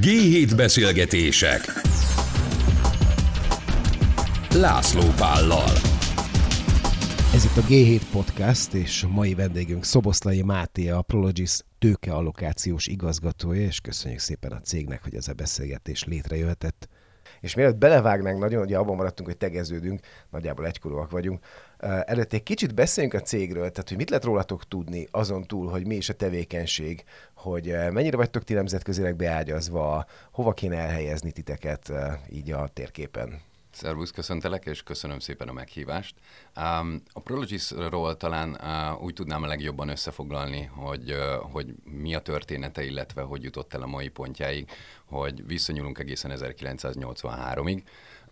G7 beszélgetések László Pállal Ez itt a G7 Podcast, és a mai vendégünk Szoboszlai Máté, a Prologis tőkeallokációs igazgatója, és köszönjük szépen a cégnek, hogy ez a beszélgetés létrejöhetett. És mielőtt belevágnánk nagyon, ugye abban maradtunk, hogy tegeződünk, nagyjából egykorúak vagyunk, előtte egy kicsit beszéljünk a cégről, tehát hogy mit lehet rólatok tudni azon túl, hogy mi is a tevékenység, hogy mennyire vagytok ti nemzetközileg beágyazva, hova kéne elhelyezni titeket így a térképen. Szervusz, köszöntelek, és köszönöm szépen a meghívást. A Prologis-ról talán úgy tudnám a legjobban összefoglalni, hogy, hogy mi a története, illetve hogy jutott el a mai pontjáig, hogy visszanyúlunk egészen 1983-ig.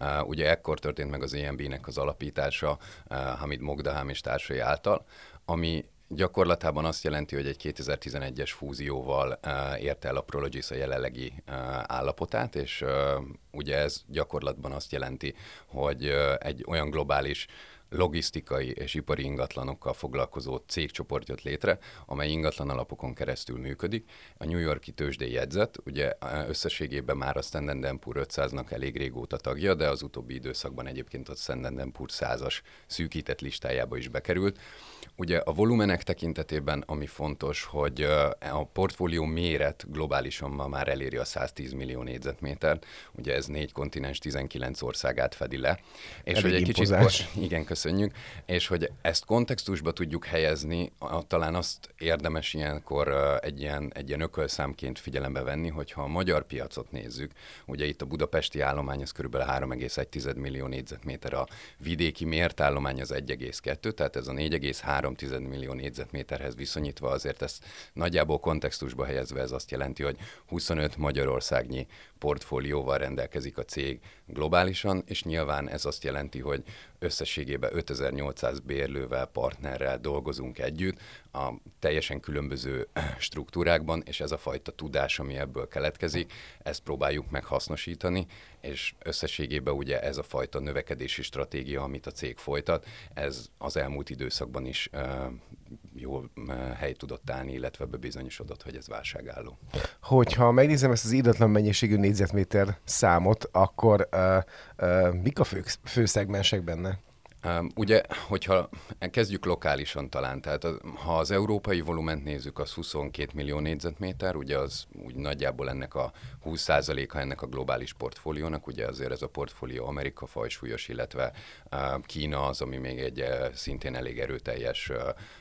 Uh, ugye ekkor történt meg az EMB-nek az alapítása uh, Hamid Mogdaham és társai által, ami Gyakorlatában azt jelenti, hogy egy 2011-es fúzióval uh, érte el a Prologis a jelenlegi uh, állapotát, és uh, ugye ez gyakorlatban azt jelenti, hogy egy olyan globális logisztikai és ipari ingatlanokkal foglalkozó cégcsoport jött létre, amely ingatlan alapokon keresztül működik. A New Yorki tőzsdei jegyzet, ugye összességében már a Standard Poor 500-nak elég régóta tagja, de az utóbbi időszakban egyébként a Standard Poor 100-as szűkített listájába is bekerült. Ugye a volumenek tekintetében, ami fontos, hogy a portfólió méret globálisan ma már eléri a 110 millió négyzetmétert, ugye ez négy kontinens 19 országát fedi le. És Elég hogy egy impozás. kicsit, igen, köszönjük, és hogy ezt kontextusba tudjuk helyezni, talán azt érdemes ilyenkor egy ilyen, egy ilyen ökölszámként figyelembe venni, hogyha a magyar piacot nézzük, ugye itt a budapesti állomány az kb. 3,1 millió négyzetméter, a vidéki mért állomány az 1,2, tehát ez a 4,3 millió négyzetméterhez viszonyítva azért ezt nagyjából kontextusba helyezve ez azt jelenti, hogy 25 Magyarországnyi portfólióval rendelkezik a cég globálisan, és nyilván ez azt jelenti, hogy összességében 5800 bérlővel, partnerrel dolgozunk együtt, a teljesen különböző struktúrákban, és ez a fajta tudás, ami ebből keletkezik, ezt próbáljuk meghasznosítani, és összességében ugye ez a fajta növekedési stratégia, amit a cég folytat, ez az elmúlt időszakban is uh, jól hely tudott állni, illetve bebizonyosodott, hogy ez válságálló. Hogyha megnézem ezt az íratlan mennyiségű négyzetméter számot, akkor uh, uh, mik a fő, fő szegmensek benne? Ugye, hogyha kezdjük lokálisan talán, tehát az, ha az európai volument nézzük, az 22 millió négyzetméter, ugye az úgy nagyjából ennek a 20%-a ennek a globális portfóliónak, ugye azért ez a portfólió Amerika fajsúlyos, illetve Kína az, ami még egy szintén elég erőteljes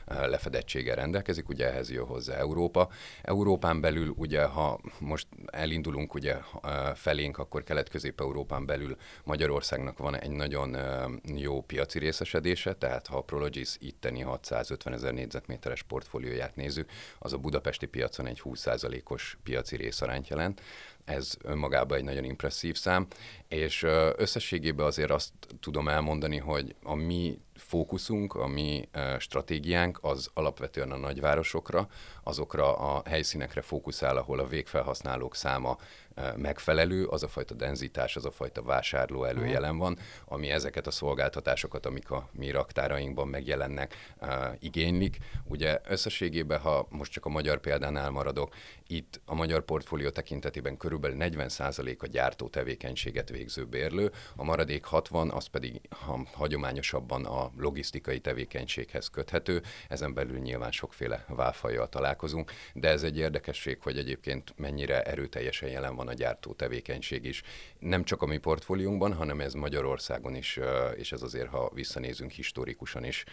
lefedettséggel rendelkezik, ugye ehhez jön hozzá Európa. Európán belül ugye, ha most elindulunk ugye felénk, akkor Kelet-Közép-Európán belül Magyarországnak van egy nagyon jó piac piaci részesedése, tehát ha a Prologis itteni 650 ezer négyzetméteres portfólióját nézzük, az a budapesti piacon egy 20%-os piaci részarányt jelent. Ez önmagában egy nagyon impresszív szám, és összességében azért azt tudom elmondani, hogy a mi fókuszunk, a mi stratégiánk az alapvetően a nagyvárosokra, azokra a helyszínekre fókuszál, ahol a végfelhasználók száma megfelelő, az a fajta denzitás, az a fajta vásárló előjelen van, ami ezeket a szolgáltatásokat, amik a mi raktárainkban megjelennek, igénylik. Ugye összességében, ha most csak a magyar példánál maradok, itt a magyar portfólió tekintetében körülbelül 40% a gyártó tevékenységet végző bérlő, a maradék 60, az pedig ha hagyományosabban a logisztikai tevékenységhez köthető, ezen belül nyilván sokféle válfajjal találkozunk, de ez egy érdekesség, hogy egyébként mennyire erőteljesen jelen van a gyártó tevékenység is. Nem csak a mi portfóliónkban, hanem ez Magyarországon is, és ez azért, ha visszanézünk historikusan is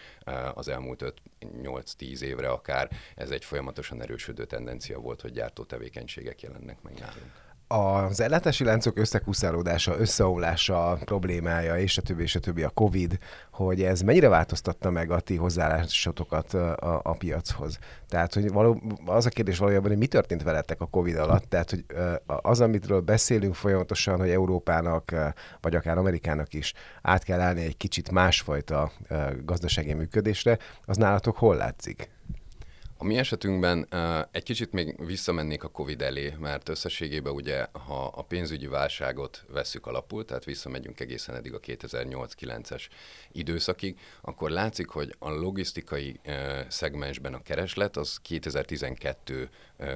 az elmúlt 5-8-10 évre akár, ez egy folyamatosan erősödő tendencia volt, hogy gyártó tevékenységek jelennek meg nálunk az ellátási láncok összekuszálódása, összeomlása problémája, és a többi, és a többi a COVID, hogy ez mennyire változtatta meg a ti hozzáállásotokat a, a piachoz? Tehát, hogy való, az a kérdés valójában, hogy mi történt veletek a COVID alatt? Tehát, hogy az, amitről beszélünk folyamatosan, hogy Európának, vagy akár Amerikának is át kell állni egy kicsit másfajta gazdasági működésre, az nálatok hol látszik? A mi esetünkben egy kicsit még visszamennék a Covid elé, mert összességében ugye, ha a pénzügyi válságot vesszük alapul, tehát visszamegyünk egészen eddig a 2008-9-es időszakig, akkor látszik, hogy a logisztikai szegmensben a kereslet az 2012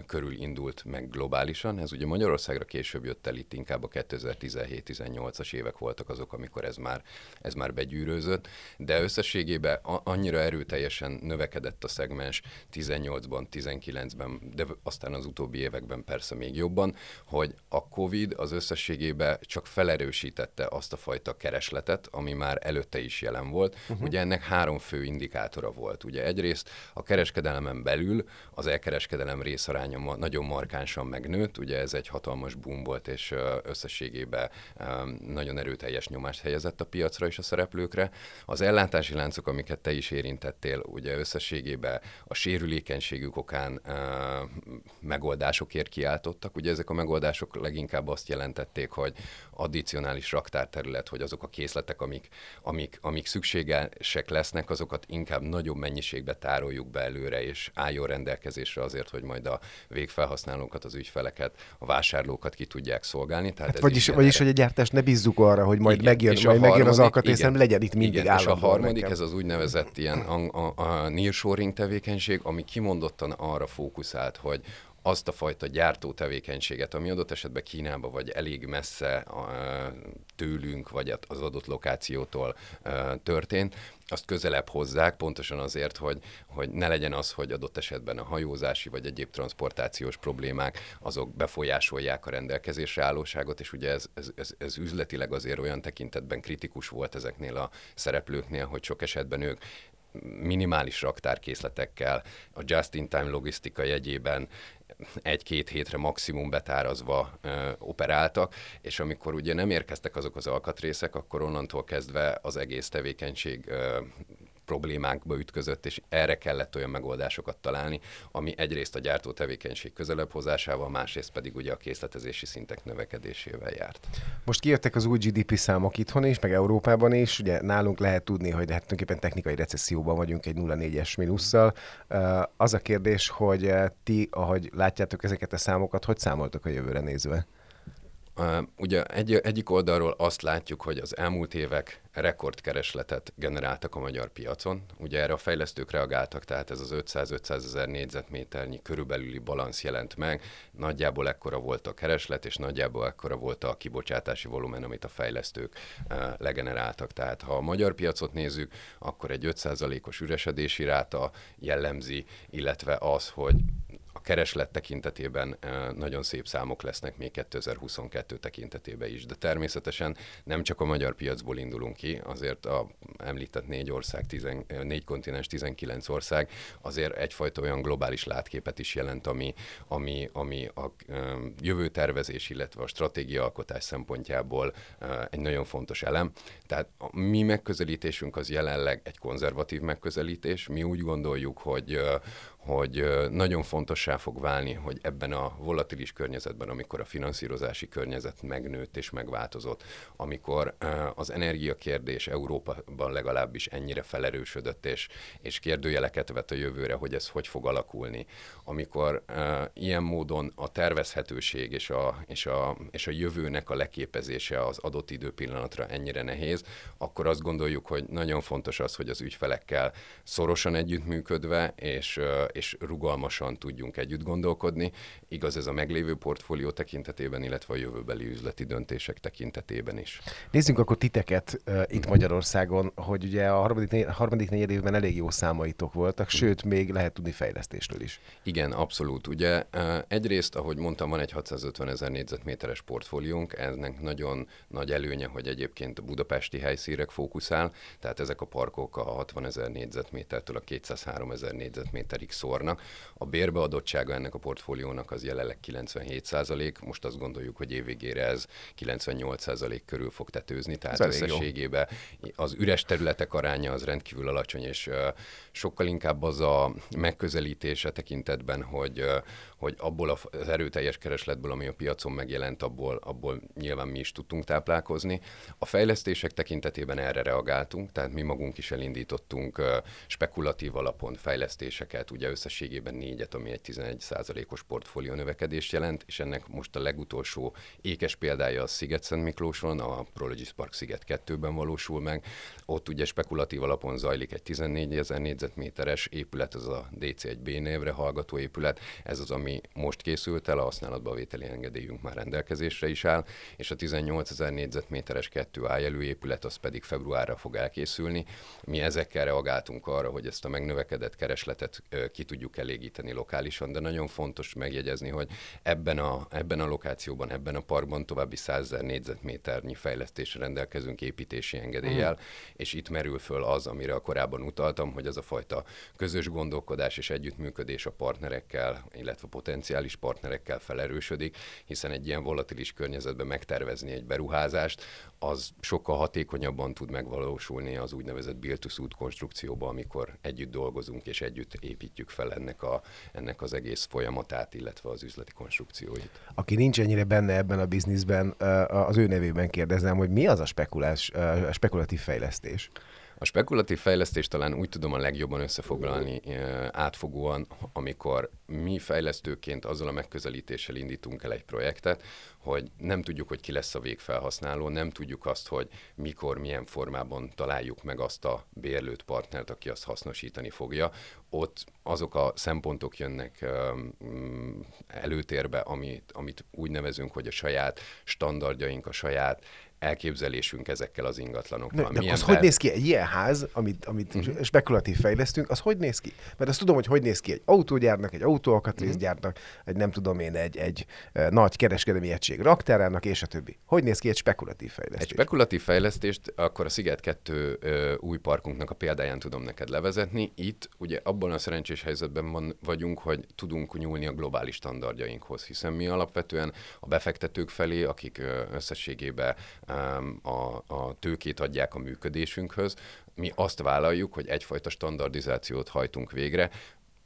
körül indult meg globálisan. Ez ugye Magyarországra később jött el, itt inkább a 2017-18-as évek voltak azok, amikor ez már, ez már begyűrőzött, de összességében annyira erőteljesen növekedett a szegmens 18-ban, 19-ben, de aztán az utóbbi években persze még jobban, hogy a COVID az összességében csak felerősítette azt a fajta keresletet, ami már előtte is jelen volt. Uh-huh. Ugye ennek három fő indikátora volt. Ugye egyrészt a kereskedelemen belül az elkereskedelem részaránya nagyon markánsan megnőtt, ugye ez egy hatalmas boom volt, és összességében nagyon erőteljes nyomást helyezett a piacra és a szereplőkre. Az ellátási láncok, amiket te is érintettél, ugye összességében a sérülékenységük okán megoldásokért kiáltottak. Ugye ezek a megoldások leginkább azt jelentették, hogy addicionális raktárterület, hogy azok a készletek, amik, amik, amik szükségesek lesznek, azokat inkább nagyobb mennyiségbe tároljuk be előre, és álljon rendelkezésre azért, hogy majd a végfelhasználókat, az ügyfeleket, a vásárlókat ki tudják szolgálni. Tehát hát vagyis, vagyis, hogy a gyártást ne bízzuk arra, hogy majd igen, megjön, majd harmadik, megjön az alkatrész, hanem legyen itt mindig igen, És a harmadik, nekem. ez az úgynevezett ilyen a, a, a nearshoring tevékenység, ami kimondottan arra fókuszált, hogy azt a fajta gyártó tevékenységet, ami adott esetben Kínába vagy elég messze tőlünk, vagy az adott lokációtól történt, azt közelebb hozzák, pontosan azért, hogy, hogy ne legyen az, hogy adott esetben a hajózási vagy egyéb transportációs problémák azok befolyásolják a rendelkezésre állóságot, és ugye ez, ez, ez, ez üzletileg azért olyan tekintetben kritikus volt ezeknél a szereplőknél, hogy sok esetben ők minimális raktárkészletekkel, a just-in-time logisztika jegyében egy-két hétre maximum betárazva ö, operáltak, és amikor ugye nem érkeztek azok az alkatrészek, akkor onnantól kezdve az egész tevékenység ö, problémákba ütközött, és erre kellett olyan megoldásokat találni, ami egyrészt a gyártó tevékenység közelebb hozásával, másrészt pedig ugye a készletezési szintek növekedésével járt. Most kijöttek az új GDP számok itthon is, meg Európában is, ugye nálunk lehet tudni, hogy hát tulajdonképpen technikai recesszióban vagyunk egy 0,4-es mínusszal. Az a kérdés, hogy ti, ahogy látjátok ezeket a számokat, hogy számoltok a jövőre nézve? Ugye egy, egyik oldalról azt látjuk, hogy az elmúlt évek rekordkeresletet generáltak a magyar piacon. Ugye erre a fejlesztők reagáltak, tehát ez az 500-500 ezer négyzetméternyi körülbelüli balansz jelent meg. Nagyjából ekkora volt a kereslet, és nagyjából ekkora volt a kibocsátási volumen, amit a fejlesztők legeneráltak. Tehát ha a magyar piacot nézzük, akkor egy 5%-os üresedési ráta jellemzi, illetve az, hogy kereslet tekintetében nagyon szép számok lesznek még 2022 tekintetében is, de természetesen nem csak a magyar piacból indulunk ki, azért a említett négy ország, tizen, négy kontinens, 19 ország azért egyfajta olyan globális látképet is jelent, ami, ami, ami a jövő tervezés, illetve a stratégia alkotás szempontjából egy nagyon fontos elem. Tehát a mi megközelítésünk az jelenleg egy konzervatív megközelítés. Mi úgy gondoljuk, hogy, hogy nagyon fontossá fog válni, hogy ebben a volatilis környezetben, amikor a finanszírozási környezet megnőtt és megváltozott, amikor az energiakérdés Európában legalábbis ennyire felerősödött, és, és kérdőjeleket vet a jövőre, hogy ez hogy fog alakulni, amikor ilyen módon a tervezhetőség és a, és, a, és a jövőnek a leképezése az adott időpillanatra ennyire nehéz, akkor azt gondoljuk, hogy nagyon fontos az, hogy az ügyfelekkel szorosan együttműködve és, és rugalmasan tudjunk együtt gondolkodni. Igaz ez a meglévő portfólió tekintetében, illetve a jövőbeli üzleti döntések tekintetében is. Nézzünk akkor titeket uh, itt Magyarországon, hogy ugye a harmadik, harmadik negyed évben elég jó számaitok voltak, sőt, még lehet tudni fejlesztésről is. Igen, abszolút. Ugye uh, egyrészt, ahogy mondtam, van egy 650 ezer négyzetméteres portfóliónk, ennek nagyon nagy előnye, hogy egyébként a budapesti helyszírek fókuszál, tehát ezek a parkok a 60 ezer négyzetmétertől a 203 ezer négyzetméterig szórnak. A bérbeadottsága ennek a portfóliónak az jelenleg 97 százalék, most azt gondoljuk, hogy évvégére ez 98 százalék körül fog tetőzni, tehát ez összességében az üres területek aránya az rendkívül alacsony, és sokkal inkább az a megközelítése tekintetben, hogy, hogy abból az erőteljes keresletből, ami a piacon megjelent, abból, abból nyilván mi is tudtunk táplálkozni. A fejlesztések tekintetében erre reagáltunk, tehát mi magunk is elindítottunk spekulatív alapon fejlesztéseket, ugye ugye összességében négyet, ami egy 11%-os portfólió növekedést jelent, és ennek most a legutolsó ékes példája a Sziget-Szent Miklóson, a Prologis Park Sziget 2-ben valósul meg. Ott ugye spekulatív alapon zajlik egy 14 ezer négyzetméteres épület, ez a DC1B névre hallgató épület. Ez az, ami most készült el, a használatba vételi engedélyünk már rendelkezésre is áll, és a 18 ezer négyzetméteres 2A jelű épület az pedig februárra fog elkészülni. Mi ezekkel reagáltunk arra, hogy ezt a megnövekedett keresletet ki tudjuk elégíteni lokálisan, de nagyon fontos megjegyezni, hogy ebben a, ebben a lokációban, ebben a parkban további 100 négyzetméternyi fejlesztésre rendelkezünk építési engedéllyel, mm. és itt merül föl az, amire a korábban utaltam, hogy ez a fajta közös gondolkodás és együttműködés a partnerekkel, illetve potenciális partnerekkel felerősödik, hiszen egy ilyen volatilis környezetben megtervezni egy beruházást, az sokkal hatékonyabban tud megvalósulni az úgynevezett build to suit konstrukcióban, amikor együtt dolgozunk és együtt építjük fel ennek, a, ennek az egész folyamatát, illetve az üzleti konstrukcióit. Aki nincs ennyire benne ebben a bizniszben, az ő nevében kérdezem, hogy mi az a spekulás, a spekulatív fejlesztés? A spekulatív fejlesztést talán úgy tudom a legjobban összefoglalni átfogóan, amikor mi fejlesztőként azzal a megközelítéssel indítunk el egy projektet, hogy nem tudjuk, hogy ki lesz a végfelhasználó, nem tudjuk azt, hogy mikor, milyen formában találjuk meg azt a bérlőt partnert, aki azt hasznosítani fogja. Ott azok a szempontok jönnek előtérbe, amit, amit úgy nevezünk, hogy a saját standardjaink, a saját elképzelésünk ezekkel az ingatlanokkal. De, de az be... hogy néz ki egy ilyen ház, amit, amit uh-huh. spekulatív fejlesztünk, az hogy néz ki? Mert azt tudom, hogy hogy néz ki egy autógyárnak, egy autóalkatrészgyárnak, uh-huh. egy nem tudom én, egy, egy nagy kereskedelmi egység raktárának, és a többi. Hogy néz ki egy spekulatív fejlesztés? Egy spekulatív fejlesztést akkor a Sziget 2 uh, új parkunknak a példáján tudom neked levezetni. Itt ugye abban a szerencsés helyzetben van, vagyunk, hogy tudunk nyúlni a globális standardjainkhoz, hiszen mi alapvetően a befektetők felé, akik összességében a, a tőkét adják a működésünkhöz. Mi azt vállaljuk, hogy egyfajta standardizációt hajtunk végre,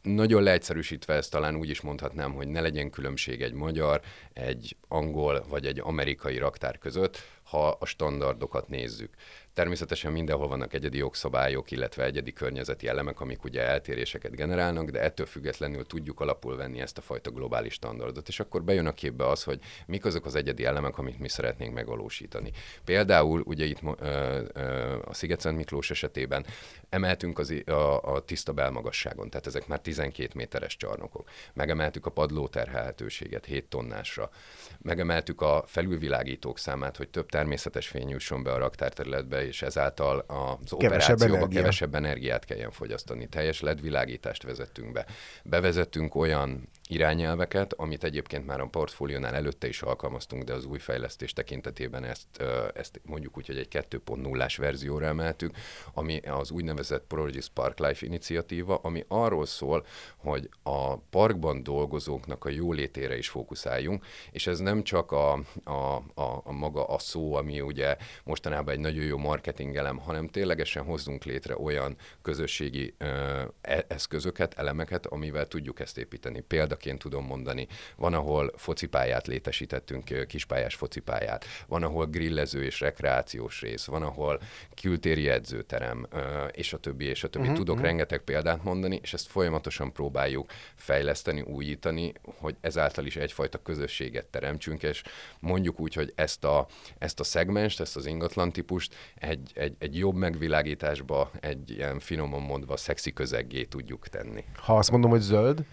nagyon leegyszerűsítve ezt talán úgy is mondhatnám, hogy ne legyen különbség egy magyar, egy angol vagy egy amerikai raktár között, ha a standardokat nézzük. Természetesen mindenhol vannak egyedi jogszabályok, illetve egyedi környezeti elemek, amik ugye eltéréseket generálnak, de ettől függetlenül tudjuk alapul venni ezt a fajta globális standardot. És akkor bejön a képbe az, hogy mik azok az egyedi elemek, amit mi szeretnénk megvalósítani. Például ugye itt ö, ö, a Sziget-Szent Miklós esetében emeltünk az, a, a tiszta belmagasságon, tehát ezek már 12 méteres csarnokok. Megemeltük a padló terhelhetőséget 7 tonnásra. Megemeltük a felülvilágítók számát, hogy több természetes fény jusson be a raktárterületbe, és ezáltal az kevesebb operációba energia. kevesebb energiát kelljen fogyasztani. Teljes ledvilágítást vezettünk be. Bevezettünk olyan irányelveket, amit egyébként már a portfóliónál előtte is alkalmaztunk, de az új fejlesztés tekintetében ezt, ezt mondjuk úgy, hogy egy 2.0-ás verzióra emeltük, ami az úgynevezett Prologis Park Life iniciatíva, ami arról szól, hogy a parkban dolgozóknak a jólétére is fókuszáljunk, és ez nem csak a, a, a, a maga a szó, ami ugye mostanában egy nagyon jó marketingelem, hanem ténylegesen hozzunk létre olyan közösségi e, eszközöket, elemeket, amivel tudjuk ezt építeni. Példa példaként tudom mondani. Van, ahol focipályát létesítettünk, kispályás focipályát, van, ahol grillező és rekreációs rész, van, ahol kültéri edzőterem, és a többi, és a többi. Uh-huh, Tudok uh-huh. rengeteg példát mondani, és ezt folyamatosan próbáljuk fejleszteni, újítani, hogy ezáltal is egyfajta közösséget teremtsünk, és mondjuk úgy, hogy ezt a, ezt a szegmest, ezt az ingatlan típust egy, egy, egy jobb megvilágításba, egy ilyen finoman mondva szexi közeggé tudjuk tenni. Ha azt mondom, hogy zöld,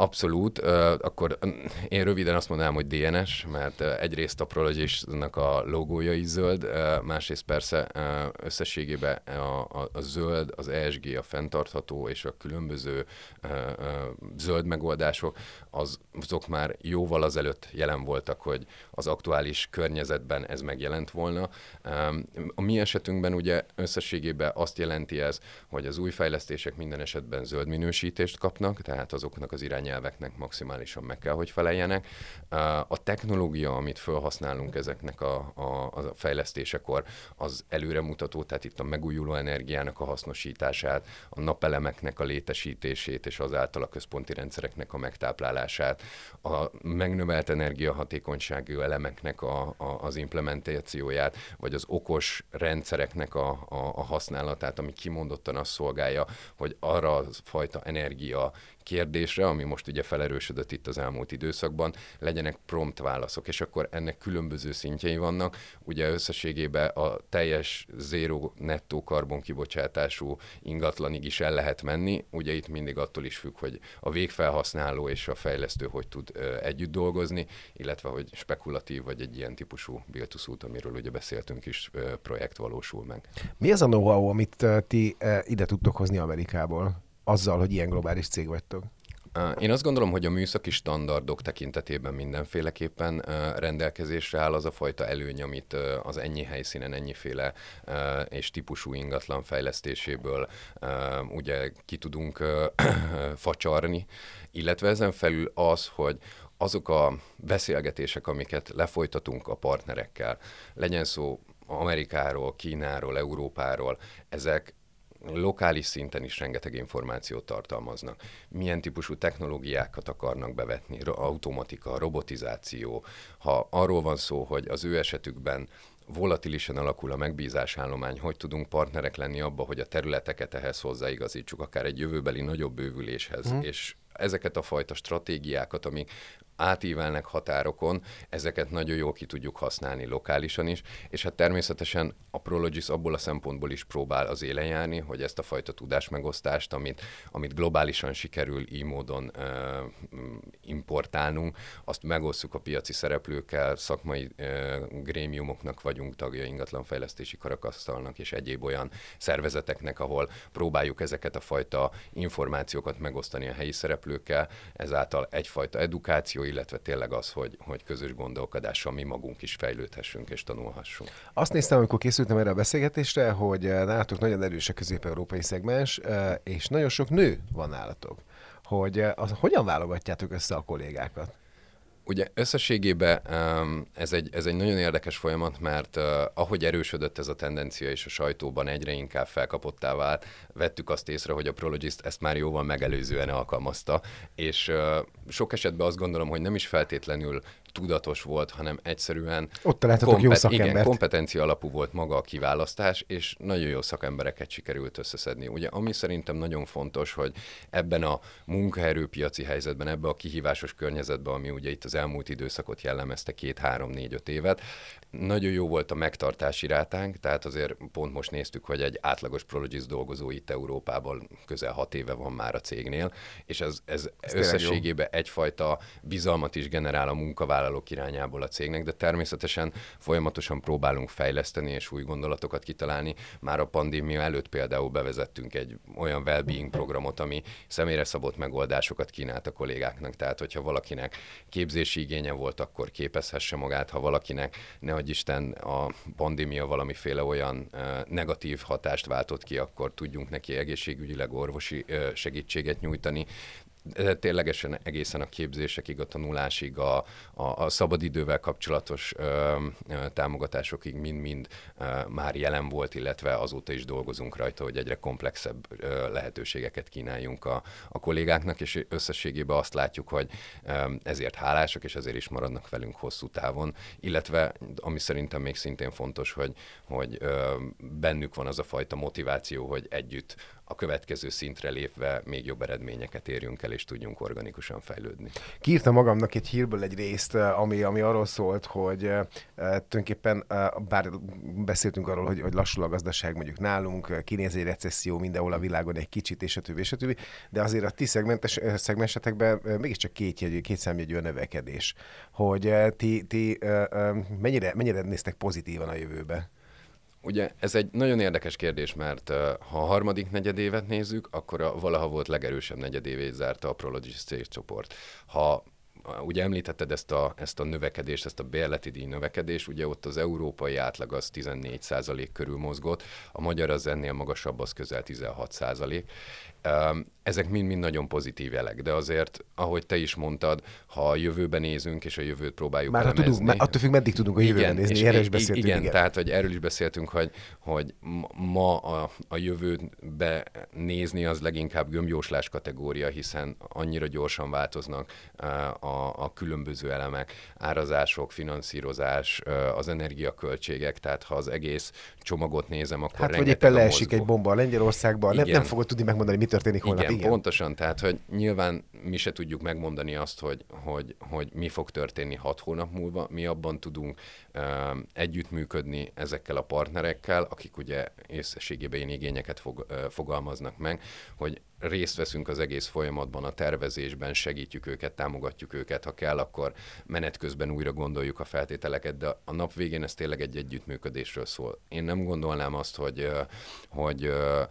Abszolút, akkor én röviden azt mondanám, hogy DNS, mert egyrészt a Prologis-nak a logója is zöld, másrészt persze összességében a, a, a zöld, az ESG, a fenntartható és a különböző zöld megoldások, az, azok már jóval azelőtt jelen voltak, hogy az aktuális környezetben ez megjelent volna. A mi esetünkben ugye összességében azt jelenti ez, hogy az új fejlesztések minden esetben zöld minősítést kapnak, tehát azoknak az irány irányelveknek maximálisan meg kell, hogy feleljenek. A technológia, amit felhasználunk ezeknek a, a, a fejlesztésekor, az előremutató, tehát itt a megújuló energiának a hasznosítását, a napelemeknek a létesítését és azáltal a központi rendszereknek a megtáplálását, a megnövelt energiahatékonyságú elemeknek a, a, az implementációját, vagy az okos rendszereknek a, a, a használatát, ami kimondottan azt szolgálja, hogy arra a fajta energia kérdésre, ami most ugye felerősödött itt az elmúlt időszakban, legyenek prompt válaszok, és akkor ennek különböző szintjei vannak. Ugye összességében a teljes zéró nettó karbonkibocsátású ingatlanig is el lehet menni, ugye itt mindig attól is függ, hogy a végfelhasználó és a fejlesztő hogy tud együtt dolgozni, illetve hogy spekulatív vagy egy ilyen típusú build amiről ugye beszéltünk is, projekt valósul meg. Mi az a know-how, amit ti ide tudtok hozni Amerikából? Azzal, hogy ilyen globális cég vagytok? Én azt gondolom, hogy a műszaki standardok tekintetében mindenféleképpen rendelkezésre áll az a fajta előny, amit az ennyi helyszínen, ennyiféle és típusú ingatlan fejlesztéséből ugye ki tudunk facsarni, illetve ezen felül az, hogy azok a beszélgetések, amiket lefolytatunk a partnerekkel, legyen szó Amerikáról, Kínáról, Európáról, ezek lokális szinten is rengeteg információt tartalmaznak. Milyen típusú technológiákat akarnak bevetni, automatika, robotizáció. Ha arról van szó, hogy az ő esetükben volatilisen alakul a megbízásállomány, hogy tudunk partnerek lenni abba, hogy a területeket ehhez hozzáigazítsuk, akár egy jövőbeli nagyobb bővüléshez, mm. és ezeket a fajta stratégiákat, amik átívelnek határokon, ezeket nagyon jól ki tudjuk használni lokálisan is, és hát természetesen a Prologis abból a szempontból is próbál az élen járni, hogy ezt a fajta tudásmegosztást, amit, amit globálisan sikerül így módon uh, importálnunk, azt megosztjuk a piaci szereplőkkel, szakmai uh, grémiumoknak vagyunk tagja, ingatlanfejlesztési karakasztalnak és egyéb olyan szervezeteknek, ahol próbáljuk ezeket a fajta információkat megosztani a helyi szereplőkkel, ezáltal egyfajta edukáció, illetve tényleg az, hogy, hogy közös gondolkodással mi magunk is fejlődhessünk és tanulhassunk. Azt néztem, amikor készültem erre a beszélgetésre, hogy eh, nálatok nagyon erős a közép-európai szegmens, eh, és nagyon sok nő van nálatok. Hogy eh, az, hogyan válogatjátok össze a kollégákat? Ugye összességében ez egy, ez egy nagyon érdekes folyamat, mert ahogy erősödött ez a tendencia, és a sajtóban egyre inkább felkapottá vált, vettük azt észre, hogy a Prologist ezt már jóval megelőzően alkalmazta, és sok esetben azt gondolom, hogy nem is feltétlenül tudatos volt, hanem egyszerűen Ott kompet- jó szakembert. Igen, kompetencia alapú volt maga a kiválasztás, és nagyon jó szakembereket sikerült összeszedni. Ugye, ami szerintem nagyon fontos, hogy ebben a munkaerőpiaci helyzetben, ebben a kihívásos környezetben, ami ugye itt az elmúlt időszakot jellemezte két, három, négy, öt évet, nagyon jó volt a megtartási rátánk, tehát azért pont most néztük, hogy egy átlagos Prologis dolgozó itt Európában közel hat éve van már a cégnél, és ez, ez, ez összességében egyfajta bizalmat is generál a munkavállalók irányából a cégnek, de természetesen folyamatosan próbálunk fejleszteni és új gondolatokat kitalálni. Már a pandémia előtt például bevezettünk egy olyan well-being programot, ami személyre szabott megoldásokat kínált a kollégáknak. Tehát, hogyha valakinek képzési igénye volt, akkor képezhesse magát, ha valakinek ne nehogy Isten a pandémia valamiféle olyan negatív hatást váltott ki, akkor tudjunk neki egészségügyileg orvosi segítséget nyújtani ténylegesen egészen a képzésekig, a tanulásig, a, a, a szabadidővel kapcsolatos ö, ö, támogatásokig mind-mind már jelen volt, illetve azóta is dolgozunk rajta, hogy egyre komplexebb ö, lehetőségeket kínáljunk a, a kollégáknak, és összességében azt látjuk, hogy ö, ezért hálásak, és ezért is maradnak velünk hosszú távon, illetve ami szerintem még szintén fontos, hogy, hogy ö, bennük van az a fajta motiváció, hogy együtt a következő szintre lépve még jobb eredményeket érjünk el, és tudjunk organikusan fejlődni. Kiírtam magamnak egy hírből egy részt, eh, ami, ami arról szólt, hogy e, tulajdonképpen, e, bár beszéltünk arról, hogy, hogy lassul a gazdaság mondjuk nálunk, kinéz egy recesszió mindenhol a világon egy kicsit, és a többi, és a többi, de azért a ti szegmentes, szegmensetekben mégiscsak két, jegyű, két számjegyű a növekedés. Hogy ti, ti mennyire, mennyire néztek pozitívan a jövőbe? Ugye ez egy nagyon érdekes kérdés, mert ha a harmadik negyedévet nézzük, akkor a valaha volt legerősebb negyedévét zárta a Prologis csoport. Ha ugye említetted ezt a, ezt a növekedést, ezt a bérleti díj növekedést, ugye ott az európai átlag az 14% körül mozgott, a magyar az ennél magasabb, az közel 16 ezek mind-mind nagyon pozitív jelek, de azért, ahogy te is mondtad, ha a jövőben nézünk, és a jövőt próbáljuk Már elemezni, tudunk, már attól függ, meddig tudunk a jövőben igen, nézni, és erről is beszéltünk. Igen, igen. tehát hogy erről is beszéltünk, hogy, hogy ma a, a jövőbe nézni az leginkább gömbjóslás kategória, hiszen annyira gyorsan változnak a, a különböző elemek, árazások, finanszírozás, az energiaköltségek, tehát ha az egész csomagot nézem, akkor Hát vagy éppen leesik egy bomba a Lengyelországban, nem, nem fogod tudni megmondani, mi történik holnap. Igen, Igen, pontosan. Tehát, hogy nyilván mi se tudjuk megmondani azt, hogy, hogy, hogy mi fog történni hat hónap múlva. Mi abban tudunk uh, együttműködni ezekkel a partnerekkel, akik ugye észességében ilyen igényeket fog, uh, fogalmaznak meg, hogy részt veszünk az egész folyamatban, a tervezésben, segítjük őket, támogatjuk őket, ha kell, akkor menet közben újra gondoljuk a feltételeket, de a nap végén ez tényleg egy együttműködésről szól. Én nem gondolnám azt, hogy, ö, hogy ö,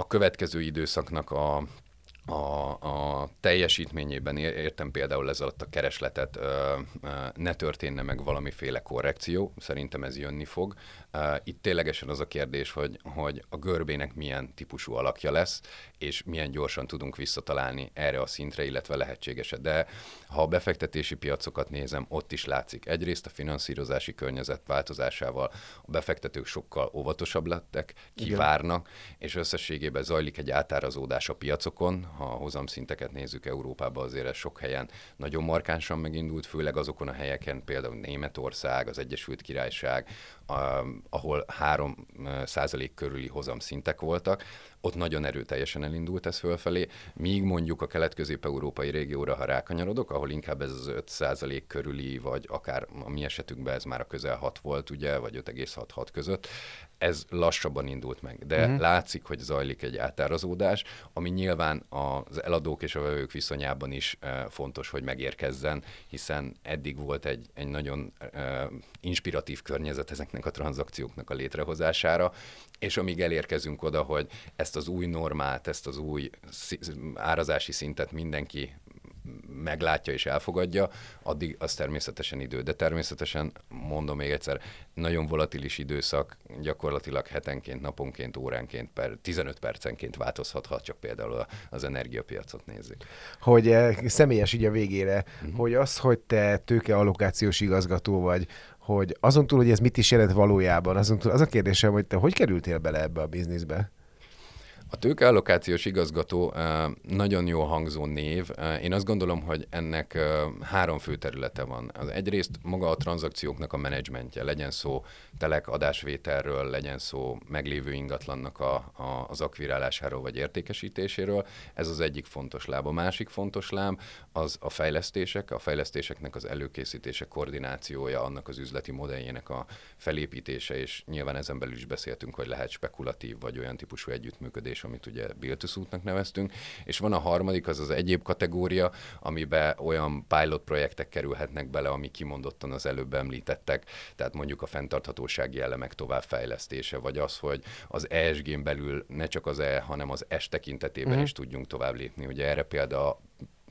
a következő időszaknak a a, a teljesítményében ér- értem például ez alatt a keresletet, ö, ö, ne történne meg valamiféle korrekció, szerintem ez jönni fog. Ö, Itt ténylegesen az a kérdés, hogy, hogy a görbének milyen típusú alakja lesz, és milyen gyorsan tudunk visszatalálni erre a szintre, illetve lehetséges De ha a befektetési piacokat nézem, ott is látszik. Egyrészt a finanszírozási környezet változásával a befektetők sokkal óvatosabb lettek, kivárnak, és összességében zajlik egy átárazódás a piacokon. Ha a hozamszinteket nézzük Európában, azért ez sok helyen nagyon markánsan megindult, főleg azokon a helyeken, például Németország, az Egyesült Királyság, a- ahol 3 százalék körüli hozamszintek voltak, ott nagyon erőteljesen elindult ez fölfelé, míg mondjuk a kelet-közép-európai régióra, ha rákanyarodok, ahol inkább ez az 5 százalék körüli, vagy akár a mi esetünkben ez már a közel 6 volt, ugye, vagy 5,66 között, ez lassabban indult meg. De uh-huh. látszik, hogy zajlik egy átárazódás, ami nyilván az eladók és a vevők viszonyában is eh, fontos, hogy megérkezzen, hiszen eddig volt egy, egy nagyon eh, inspiratív környezet ezeknek a tranzakcióknak a létrehozására, és amíg elérkezünk oda, hogy ezt az új normát, ezt az új árazási szintet mindenki meglátja és elfogadja, addig az természetesen idő. De természetesen, mondom még egyszer, nagyon volatilis időszak, gyakorlatilag hetenként, naponként, óránként, per 15 percenként változhat, ha csak például az energiapiacot nézzük. hogy eh, személyes így a végére, Mhm. uh-huh. hogy az, hogy te tőkeallokációs igazgató vagy, hogy azon túl, hogy ez mit is jelent valójában, azon túl az a kérdésem, hogy te hogy kerültél bele ebbe a bizniszbe? A tőkeallokációs igazgató nagyon jó hangzó név. Én azt gondolom, hogy ennek három fő területe van. Az egyrészt maga a tranzakcióknak a menedzsmentje, legyen szó telek adásvételről, legyen szó meglévő ingatlannak a, a, az akvirálásáról vagy értékesítéséről. Ez az egyik fontos láb. A másik fontos láb az a fejlesztések, a fejlesztéseknek az előkészítése, koordinációja, annak az üzleti modelljének a felépítése, és nyilván ezen belül is beszéltünk, hogy lehet spekulatív vagy olyan típusú együttműködés, amit ugye build to suit-nak neveztünk, és van a harmadik, az az egyéb kategória, amiben olyan pilot projektek kerülhetnek bele, ami kimondottan az előbb említettek, tehát mondjuk a fenntarthatósági elemek továbbfejlesztése, vagy az, hogy az ESG-n belül ne csak az E, hanem az S tekintetében uh-huh. is tudjunk tovább lépni. Ugye erre példa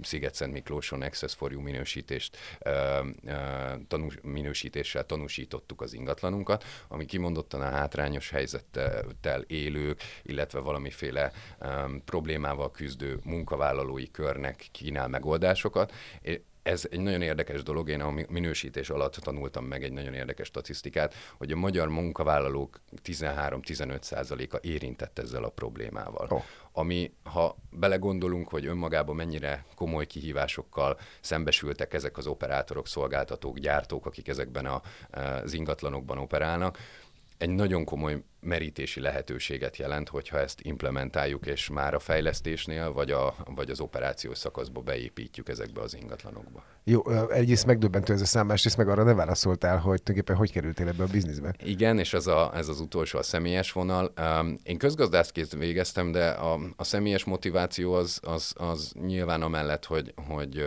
Sziget-Szent Miklóson Access for You minősítést, tanús, minősítéssel tanúsítottuk az ingatlanunkat, ami kimondottan a hátrányos helyzettel élők, illetve valamiféle problémával küzdő munkavállalói körnek kínál megoldásokat. Ez egy nagyon érdekes dolog, én a mi- minősítés alatt tanultam meg egy nagyon érdekes statisztikát, hogy a magyar munkavállalók 13-15 százaléka érintett ezzel a problémával. Oh. Ami, ha belegondolunk, hogy önmagában mennyire komoly kihívásokkal szembesültek ezek az operátorok, szolgáltatók, gyártók, akik ezekben a, az ingatlanokban operálnak, egy nagyon komoly merítési lehetőséget jelent, hogyha ezt implementáljuk, és már a fejlesztésnél, vagy, a, vagy az operációs szakaszba beépítjük ezekbe az ingatlanokba. Jó, egyrészt megdöbbentő ez a szám, másrészt meg arra ne válaszoltál, hogy tulajdonképpen hogy kerültél ebbe a bizniszbe. Igen, és ez, a, ez az utolsó, a személyes vonal. Én közgazdászként végeztem, de a, a személyes motiváció az, az, az nyilván amellett, hogy, hogy,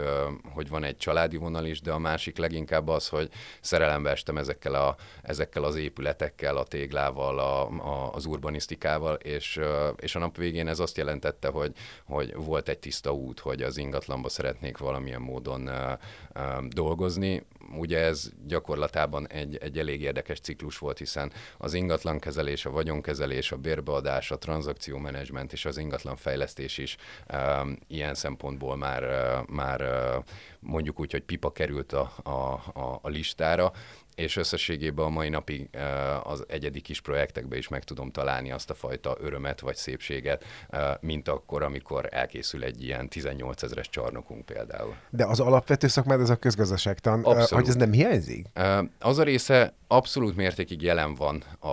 hogy van egy családi vonal is, de a másik leginkább az, hogy szerelembe estem ezekkel, a, ezekkel az épületekkel, a téglával, a, a, az urbanisztikával, és, és a nap végén ez azt jelentette, hogy, hogy volt egy tiszta út, hogy az ingatlanba szeretnék valamilyen módon dolgozni. Ugye ez gyakorlatában egy, egy elég érdekes ciklus volt, hiszen az ingatlankezelés, a vagyonkezelés, a bérbeadás, a tranzakciómenedzsment és az ingatlanfejlesztés is uh, ilyen szempontból már, már mondjuk úgy, hogy pipa került a, a, a listára, és összességében a mai napig az egyedi kis projektekben is meg tudom találni azt a fajta örömet vagy szépséget, mint akkor, amikor elkészül egy ilyen 18 ezeres csarnokunk például. De az alapvető szakmád az a közgazdaságtan, Abszolút. hogy ez nem hiányzik? Az a része abszolút mértékig jelen van a,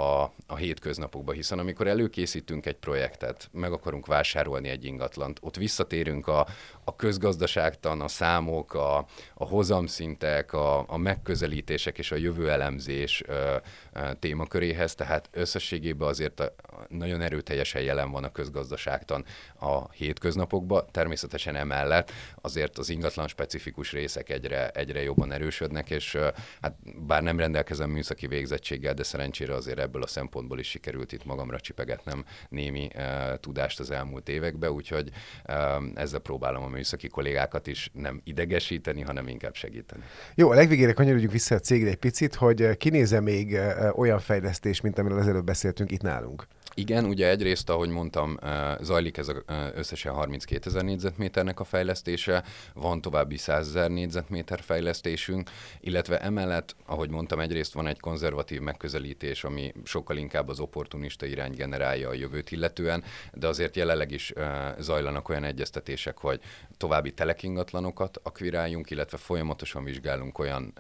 a hétköznapokban, hiszen amikor előkészítünk egy projektet, meg akarunk vásárolni egy ingatlant, ott visszatérünk a, a közgazdaságtan, a számok, a, a hozamszintek, a, a megközelítések és a jövő elemzés ö, ö, témaköréhez, tehát összességében azért nagyon erőteljesen jelen van a közgazdaságtan a hétköznapokban. Természetesen emellett azért az ingatlan specifikus részek egyre, egyre jobban erősödnek, és hát bár nem rendelkezem műszaki végzettséggel, de szerencsére azért ebből a szempontból is sikerült itt magamra csipegetnem némi uh, tudást az elmúlt években, úgyhogy uh, ezzel próbálom a műszaki kollégákat is nem idegesíteni, hanem inkább segíteni. Jó, a legvégére kanyarodjunk vissza a cégre egy picit, hogy kinéze még uh, olyan fejlesztés, mint amiről az előbb beszéltünk itt nálunk. Igen, ugye egyrészt, ahogy mondtam, zajlik ez összesen 32 ezer négyzetméternek a fejlesztése, van további 100 ezer négyzetméter fejlesztésünk, illetve emellett, ahogy mondtam, egyrészt van egy konzervatív megközelítés, ami sokkal inkább az opportunista irány generálja a jövőt illetően, de azért jelenleg is zajlanak olyan egyeztetések, hogy további telekingatlanokat akviráljunk, illetve folyamatosan vizsgálunk olyan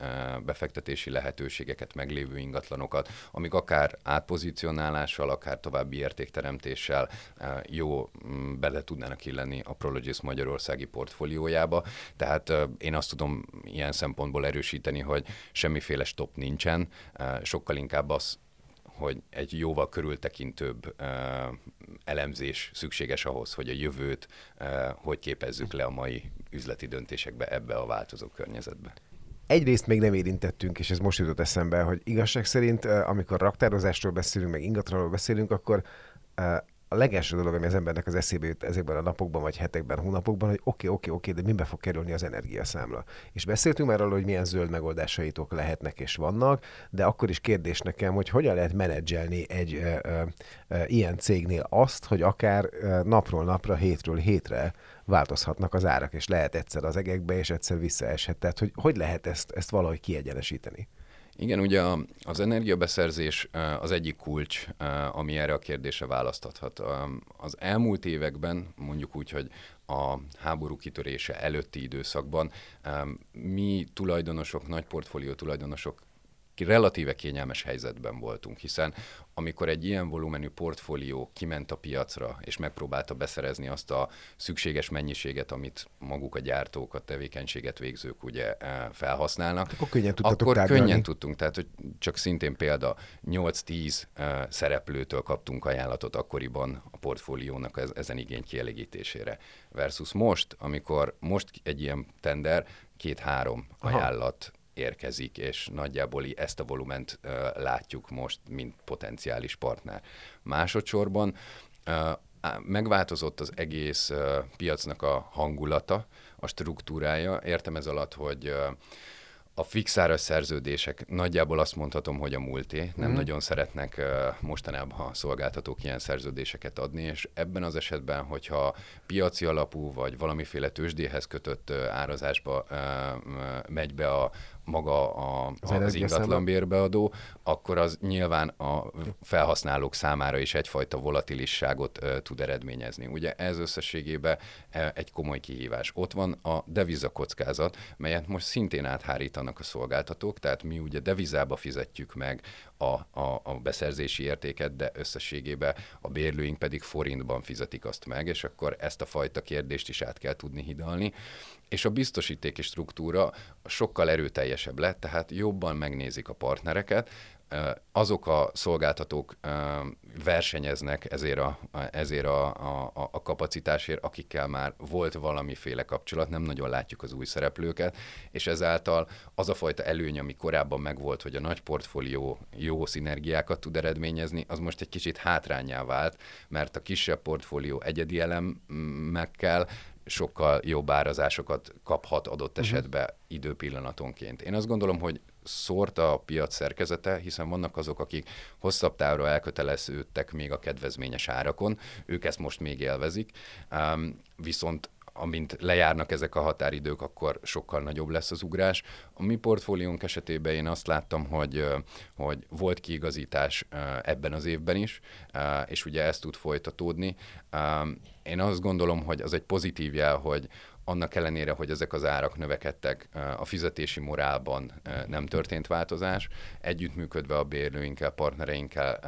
befektetési lehetőségeket, meglévő ingatlanokat, amik akár átpozícionálással, akár tovább további értékteremtéssel eh, jó mm, bele tudnának illeni a Prologis magyarországi portfóliójába. Tehát eh, én azt tudom ilyen szempontból erősíteni, hogy semmiféle stop nincsen, eh, sokkal inkább az, hogy egy jóval körültekintőbb uh, elemzés szükséges ahhoz, hogy a jövőt uh, hogy képezzük le a mai üzleti döntésekbe ebbe a változó környezetbe. Egyrészt még nem érintettünk, és ez most jutott eszembe, hogy igazság szerint, amikor raktározásról beszélünk, meg ingatlanról beszélünk, akkor a legelső dolog, ami az embernek az eszébe jut ezekben a napokban, vagy hetekben, hónapokban, hogy oké, okay, oké, okay, oké, okay, de mibe fog kerülni az energiaszámla. És beszéltünk már arról, hogy milyen zöld megoldásaitok lehetnek és vannak, de akkor is kérdés nekem, hogy hogyan lehet menedzselni egy ö, ö, ö, ilyen cégnél azt, hogy akár ö, napról napra, hétről hétre változhatnak az árak, és lehet egyszer az egekbe, és egyszer visszaeshet. Tehát, hogy hogy lehet ezt, ezt valahogy kiegyenesíteni? Igen, ugye az energiabeszerzés az egyik kulcs, ami erre a kérdésre választathat. Az elmúlt években, mondjuk úgy, hogy a háború kitörése előtti időszakban mi tulajdonosok, nagy portfólió tulajdonosok relatíve kényelmes helyzetben voltunk, hiszen amikor egy ilyen volumenű portfólió kiment a piacra, és megpróbálta beszerezni azt a szükséges mennyiséget, amit maguk a gyártók, a tevékenységet végzők ugye eh, felhasználnak, akkor könnyen, akkor könnyen tudtunk. Tehát, hogy csak szintén példa, 8-10 eh, szereplőtől kaptunk ajánlatot akkoriban a portfóliónak ezen igény kielégítésére. Versus most, amikor most egy ilyen tender, két-három ajánlat érkezik, és nagyjából ezt a volument látjuk most, mint potenciális partner. Másodszorban megváltozott az egész piacnak a hangulata, a struktúrája. Értem ez alatt, hogy a fixáras szerződések nagyjából azt mondhatom, hogy a múlté. Nem mm. nagyon szeretnek mostanában a szolgáltatók ilyen szerződéseket adni, és ebben az esetben, hogyha piaci alapú vagy valamiféle tőzsdéhez kötött árazásba megy be a, maga a, az, az ingatlan bérbeadó, akkor az nyilván a felhasználók számára is egyfajta volatilisságot uh, tud eredményezni. Ugye ez összességében egy komoly kihívás. Ott van a deviza kockázat, melyet most szintén áthárítanak a szolgáltatók, tehát mi ugye devizába fizetjük meg a, a, a beszerzési értéket, de összességében a bérlőink pedig forintban fizetik azt meg, és akkor ezt a fajta kérdést is át kell tudni hidalni és a biztosítéki struktúra sokkal erőteljesebb lett, tehát jobban megnézik a partnereket, azok a szolgáltatók versenyeznek ezért a, ezért a, a, a kapacitásért, akikkel már volt valamiféle kapcsolat, nem nagyon látjuk az új szereplőket, és ezáltal az a fajta előny, ami korábban megvolt, hogy a nagy portfólió jó szinergiákat tud eredményezni, az most egy kicsit hátrányá vált, mert a kisebb portfólió egyedi elemekkel sokkal jobb árazásokat kaphat adott uh-huh. esetben időpillanatonként. Én azt gondolom, hogy szórt a piac szerkezete, hiszen vannak azok, akik hosszabb távra elköteleződtek még a kedvezményes árakon, ők ezt most még élvezik, um, viszont amint lejárnak ezek a határidők, akkor sokkal nagyobb lesz az ugrás. A mi portfóliónk esetében én azt láttam, hogy, hogy volt kiigazítás ebben az évben is, és ugye ez tud folytatódni. Én azt gondolom, hogy az egy pozitív jel, hogy annak ellenére, hogy ezek az árak növekedtek, a fizetési morálban nem történt változás. Együttműködve a bérlőinkkel, partnereinkkel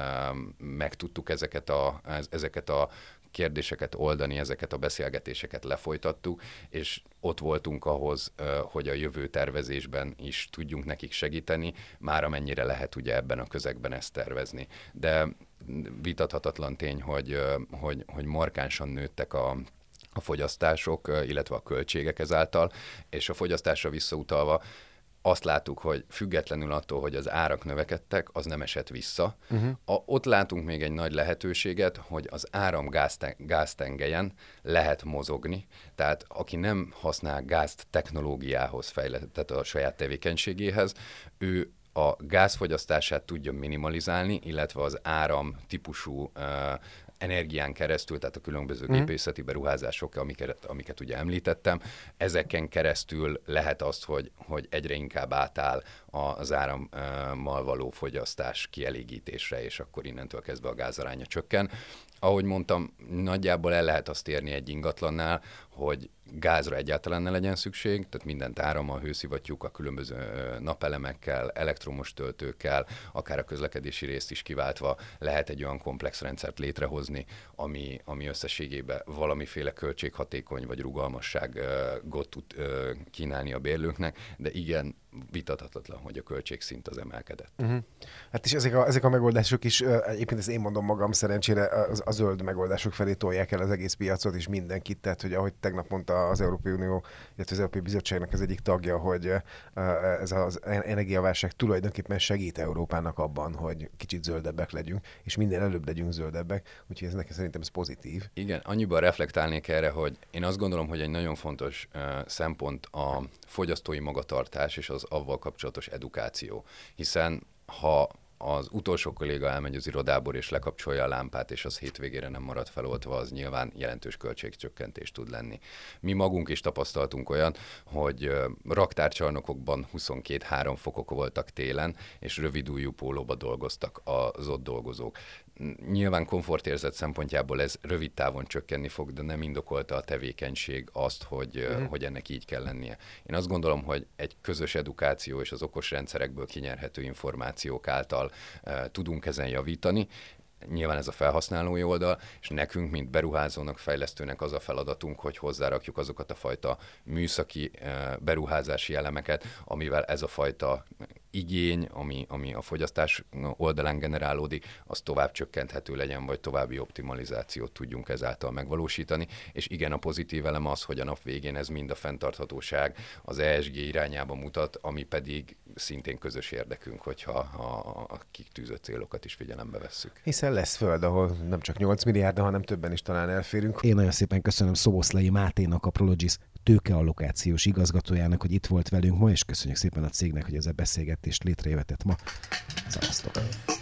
meg tudtuk ezeket a, ezeket a kérdéseket oldani, ezeket a beszélgetéseket lefolytattuk, és ott voltunk ahhoz, hogy a jövő tervezésben is tudjunk nekik segíteni, már amennyire lehet ugye ebben a közegben ezt tervezni. De vitathatatlan tény, hogy, hogy, hogy markánsan nőttek a, a fogyasztások, illetve a költségek ezáltal, és a fogyasztásra visszautalva azt láttuk, hogy függetlenül attól, hogy az árak növekedtek, az nem esett vissza. Uh-huh. A, ott látunk még egy nagy lehetőséget, hogy az áram gáztengelyen lehet mozogni, tehát aki nem használ gázt technológiához fejlett, tehát a saját tevékenységéhez, ő a gázfogyasztását tudja minimalizálni, illetve az áram típusú uh, energián keresztül, tehát a különböző mm. gépészeti beruházások, amiket, amiket ugye említettem, ezeken keresztül lehet azt, hogy, hogy egyre inkább átáll az árammal való fogyasztás kielégítésre, és akkor innentől kezdve a gázaránya csökken. Ahogy mondtam, nagyjából el lehet azt érni egy ingatlannál, hogy gázra egyáltalán ne legyen szükség, tehát mindent árammal, a különböző napelemekkel, elektromos töltőkkel, akár a közlekedési részt is kiváltva lehet egy olyan komplex rendszert létrehozni, ami, ami összességében valamiféle költséghatékony vagy rugalmasságot tud kínálni a bérlőknek, de igen, vitathatatlan, hogy a költségszint az emelkedett. Uh-huh. Hát és ezek a, ezek a megoldások is, egyébként ezt én mondom magam, szerencsére a, a zöld megoldások felé tolják el az egész piacot és mindenkit, tehát hogy ahogy tegnap mondta az Európai Unió, illetve az Európai Bizottságnak az egyik tagja, hogy ez az energiaválság tulajdonképpen segít Európának abban, hogy kicsit zöldebbek legyünk, és minden előbb legyünk zöldebbek, úgyhogy ez nekem szerintem ez pozitív. Igen, annyiban reflektálnék erre, hogy én azt gondolom, hogy egy nagyon fontos uh, szempont a fogyasztói magatartás és az avval kapcsolatos edukáció, hiszen ha az utolsó kolléga elmegy az irodából és lekapcsolja a lámpát, és az hétvégére nem marad feloltva, az nyilván jelentős költségcsökkentés tud lenni. Mi magunk is tapasztaltunk olyan, hogy raktárcsarnokokban 22-3 fokok voltak télen, és rövidújú pólóba dolgoztak az ott dolgozók nyilván komfortérzet szempontjából ez rövid távon csökkenni fog, de nem indokolta a tevékenység azt, hogy, uh-huh. hogy ennek így kell lennie. Én azt gondolom, hogy egy közös edukáció és az okos rendszerekből kinyerhető információk által uh, tudunk ezen javítani, nyilván ez a felhasználói oldal, és nekünk, mint beruházónak, fejlesztőnek az a feladatunk, hogy hozzárakjuk azokat a fajta műszaki beruházási elemeket, amivel ez a fajta igény, ami, ami a fogyasztás oldalán generálódik, az tovább csökkenthető legyen, vagy további optimalizációt tudjunk ezáltal megvalósítani. És igen, a pozitív elem az, hogy a nap végén ez mind a fenntarthatóság az ESG irányába mutat, ami pedig szintén közös érdekünk, hogyha a, a kitűzött célokat is figyelembe vesszük. Hiszen lesz föld, ahol nem csak 8 milliárd, hanem többen is talán elférünk. Én nagyon szépen köszönöm Szoboszlai Máténak, a Prologis tőkeallokációs igazgatójának, hogy itt volt velünk ma, és köszönjük szépen a cégnek, hogy ez a beszélgetést létrejöhetett ma. Szevasztok!